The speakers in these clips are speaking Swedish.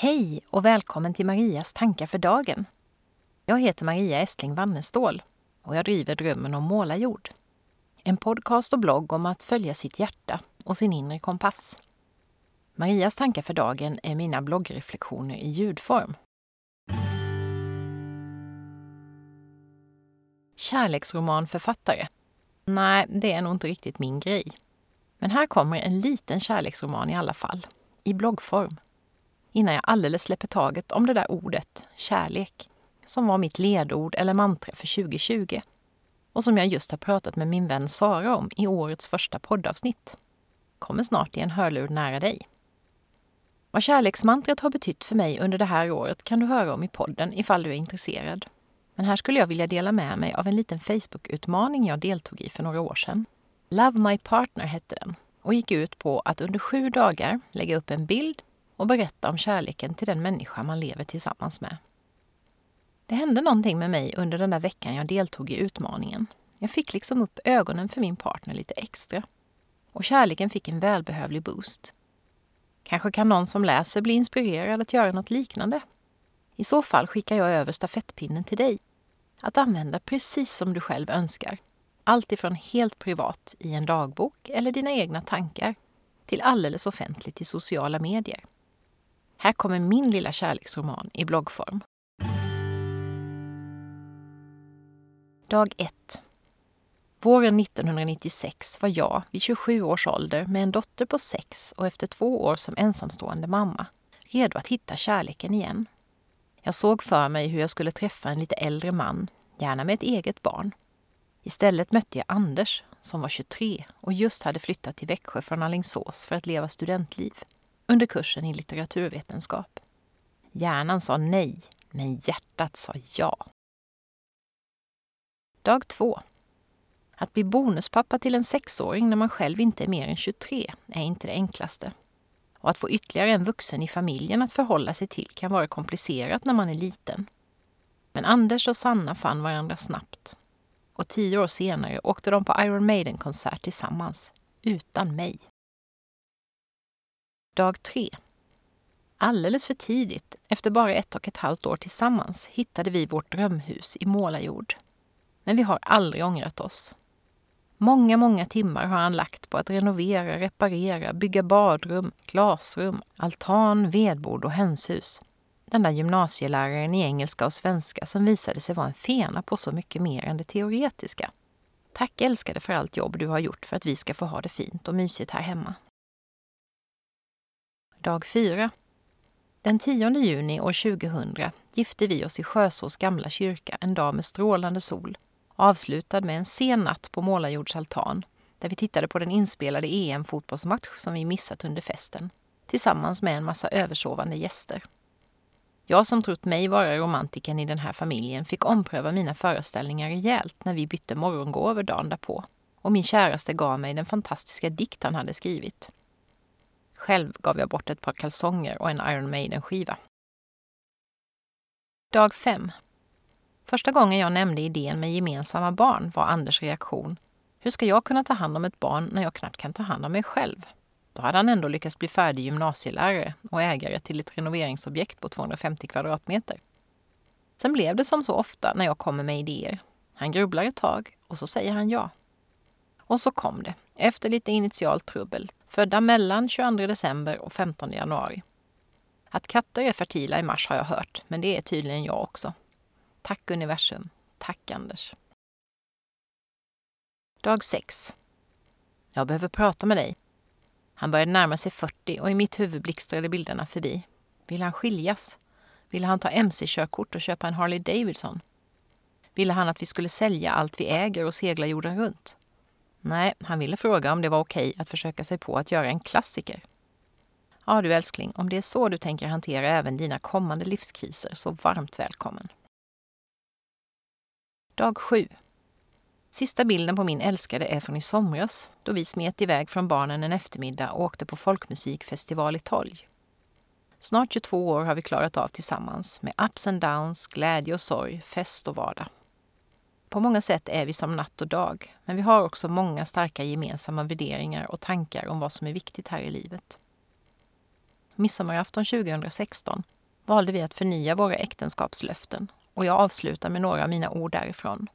Hej och välkommen till Marias tankar för dagen. Jag heter Maria Estling Wannestål och jag driver Drömmen om målarjord. En podcast och blogg om att följa sitt hjärta och sin inre kompass. Marias tankar för dagen är mina bloggreflektioner i ljudform. Kärleksromanförfattare? Nej, det är nog inte riktigt min grej. Men här kommer en liten kärleksroman i alla fall, i bloggform. Innan jag alldeles släpper taget om det där ordet, kärlek, som var mitt ledord eller mantra för 2020 och som jag just har pratat med min vän Sara om i årets första poddavsnitt. Kommer snart i en hörlur nära dig. Vad kärleksmantrat har betytt för mig under det här året kan du höra om i podden ifall du är intresserad. Men här skulle jag vilja dela med mig av en liten Facebook-utmaning jag deltog i för några år sedan. Love My Partner hette den och gick ut på att under sju dagar lägga upp en bild och berätta om kärleken till den människa man lever tillsammans med. Det hände någonting med mig under den där veckan jag deltog i utmaningen. Jag fick liksom upp ögonen för min partner lite extra. Och kärleken fick en välbehövlig boost. Kanske kan någon som läser bli inspirerad att göra något liknande. I så fall skickar jag över stafettpinnen till dig. Att använda precis som du själv önskar. Allt ifrån helt privat i en dagbok eller dina egna tankar till alldeles offentligt i sociala medier. Här kommer min lilla kärleksroman i bloggform. Dag 1. Våren 1996 var jag vid 27 års ålder med en dotter på 6 och efter två år som ensamstående mamma redo att hitta kärleken igen. Jag såg för mig hur jag skulle träffa en lite äldre man, gärna med ett eget barn. Istället mötte jag Anders som var 23 och just hade flyttat till Växjö från Alingsås för att leva studentliv under kursen i litteraturvetenskap. Hjärnan sa nej, men hjärtat sa ja. Dag två. Att bli bonuspappa till en sexåring när man själv inte är mer än 23 är inte det enklaste. Och att få ytterligare en vuxen i familjen att förhålla sig till kan vara komplicerat när man är liten. Men Anders och Sanna fann varandra snabbt. Och tio år senare åkte de på Iron Maiden-konsert tillsammans, utan mig. Dag 3. Alldeles för tidigt, efter bara ett och ett halvt år tillsammans, hittade vi vårt drömhus i målarjord. Men vi har aldrig ångrat oss. Många, många timmar har han lagt på att renovera, reparera, bygga badrum, glasrum, altan, vedbord och hönshus. Den där gymnasieläraren i engelska och svenska som visade sig vara en fena på så mycket mer än det teoretiska. Tack älskade för allt jobb du har gjort för att vi ska få ha det fint och mysigt här hemma. Dag 4. Den 10 juni år 2000 gifte vi oss i Sjösås gamla kyrka en dag med strålande sol, avslutad med en sen natt på Målarjords altan, där vi tittade på den inspelade EM-fotbollsmatch som vi missat under festen, tillsammans med en massa översovande gäster. Jag som trott mig vara romantiken i den här familjen fick ompröva mina föreställningar rejält när vi bytte morgongåvor dagen därpå och min käraste gav mig den fantastiska dikt han hade skrivit. Själv gav jag bort ett par kalsonger och en Iron Maiden-skiva. Dag 5. Första gången jag nämnde idén med gemensamma barn var Anders reaktion. Hur ska jag kunna ta hand om ett barn när jag knappt kan ta hand om mig själv? Då hade han ändå lyckats bli färdig gymnasielärare och ägare till ett renoveringsobjekt på 250 kvadratmeter. Sen blev det som så ofta när jag kommer med idéer. Han grubblar ett tag och så säger han ja. Och så kom det, efter lite initialt trubbel, födda mellan 22 december och 15 januari. Att katter är fertila i mars har jag hört, men det är tydligen jag också. Tack universum. Tack Anders. Dag 6. Jag behöver prata med dig. Han började närma sig 40 och i mitt huvud blixtrade bilderna förbi. Vill han skiljas? Ville han ta mc-körkort och köpa en Harley Davidson? Ville han att vi skulle sälja allt vi äger och segla jorden runt? Nej, han ville fråga om det var okej att försöka sig på att göra en klassiker. Ja du älskling, om det är så du tänker hantera även dina kommande livskriser, så varmt välkommen. Dag 7. Sista bilden på min älskade är från i somras, då vi smet iväg från barnen en eftermiddag och åkte på folkmusikfestival i Tolg. Snart 22 år har vi klarat av tillsammans, med ups and downs, glädje och sorg, fest och vardag. På många sätt är vi som natt och dag, men vi har också många starka gemensamma värderingar och tankar om vad som är viktigt här i livet. midsommarafton 2016, valde vi att förnya våra äktenskapslöften och jag avslutar med några av mina ord därifrån.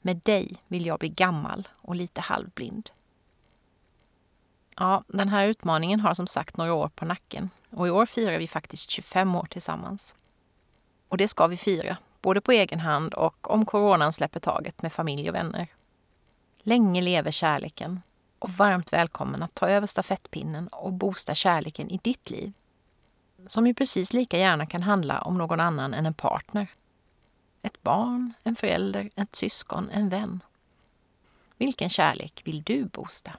Med dig vill jag bli gammal och lite halvblind. Ja, den här utmaningen har som sagt några år på nacken och i år firar vi faktiskt 25 år tillsammans. Och det ska vi fira, både på egen hand och om coronan släpper taget med familj och vänner. Länge leve kärleken och varmt välkommen att ta över stafettpinnen och boosta kärleken i ditt liv. Som ju precis lika gärna kan handla om någon annan än en partner. Ett barn, en förälder, ett syskon, en vän. Vilken kärlek vill du boosta?